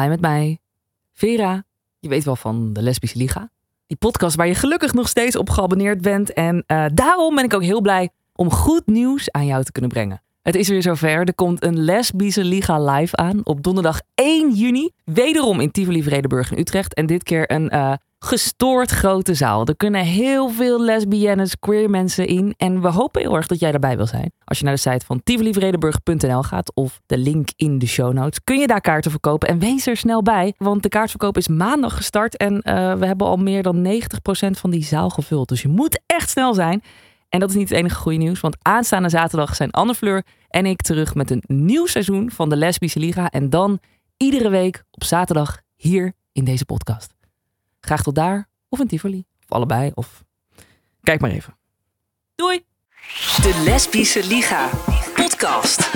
Hi met mij, Vera. Je weet wel van de Lesbische Liga. Die podcast waar je gelukkig nog steeds op geabonneerd bent. En eh, daarom ben ik ook heel blij om goed nieuws aan jou te kunnen brengen. Het is weer zover. Er komt een Lesbische Liga live aan op donderdag 1 juni. Wederom in Tivoli Vredenburg in Utrecht. En dit keer een eh, gestoord grote zaal. Er kunnen heel veel lesbiennes, queer mensen in. En we hopen heel erg dat jij daarbij wil zijn. Als je naar de site van tivolivredenburg.nl gaat of de link in de show notes, kun je daar kaarten verkopen. En wees er snel bij, want de kaartverkoop is maandag gestart. En eh, we hebben al meer dan 90% van die zaal gevuld. Dus je moet echt snel zijn. En dat is niet het enige goede nieuws, want aanstaande zaterdag zijn Anne Fleur en ik terug met een nieuw seizoen van de Lesbische Liga. En dan iedere week op zaterdag hier in deze podcast. Graag tot daar, of in Tivoli, of allebei, of kijk maar even. Doei! De Lesbische Liga podcast.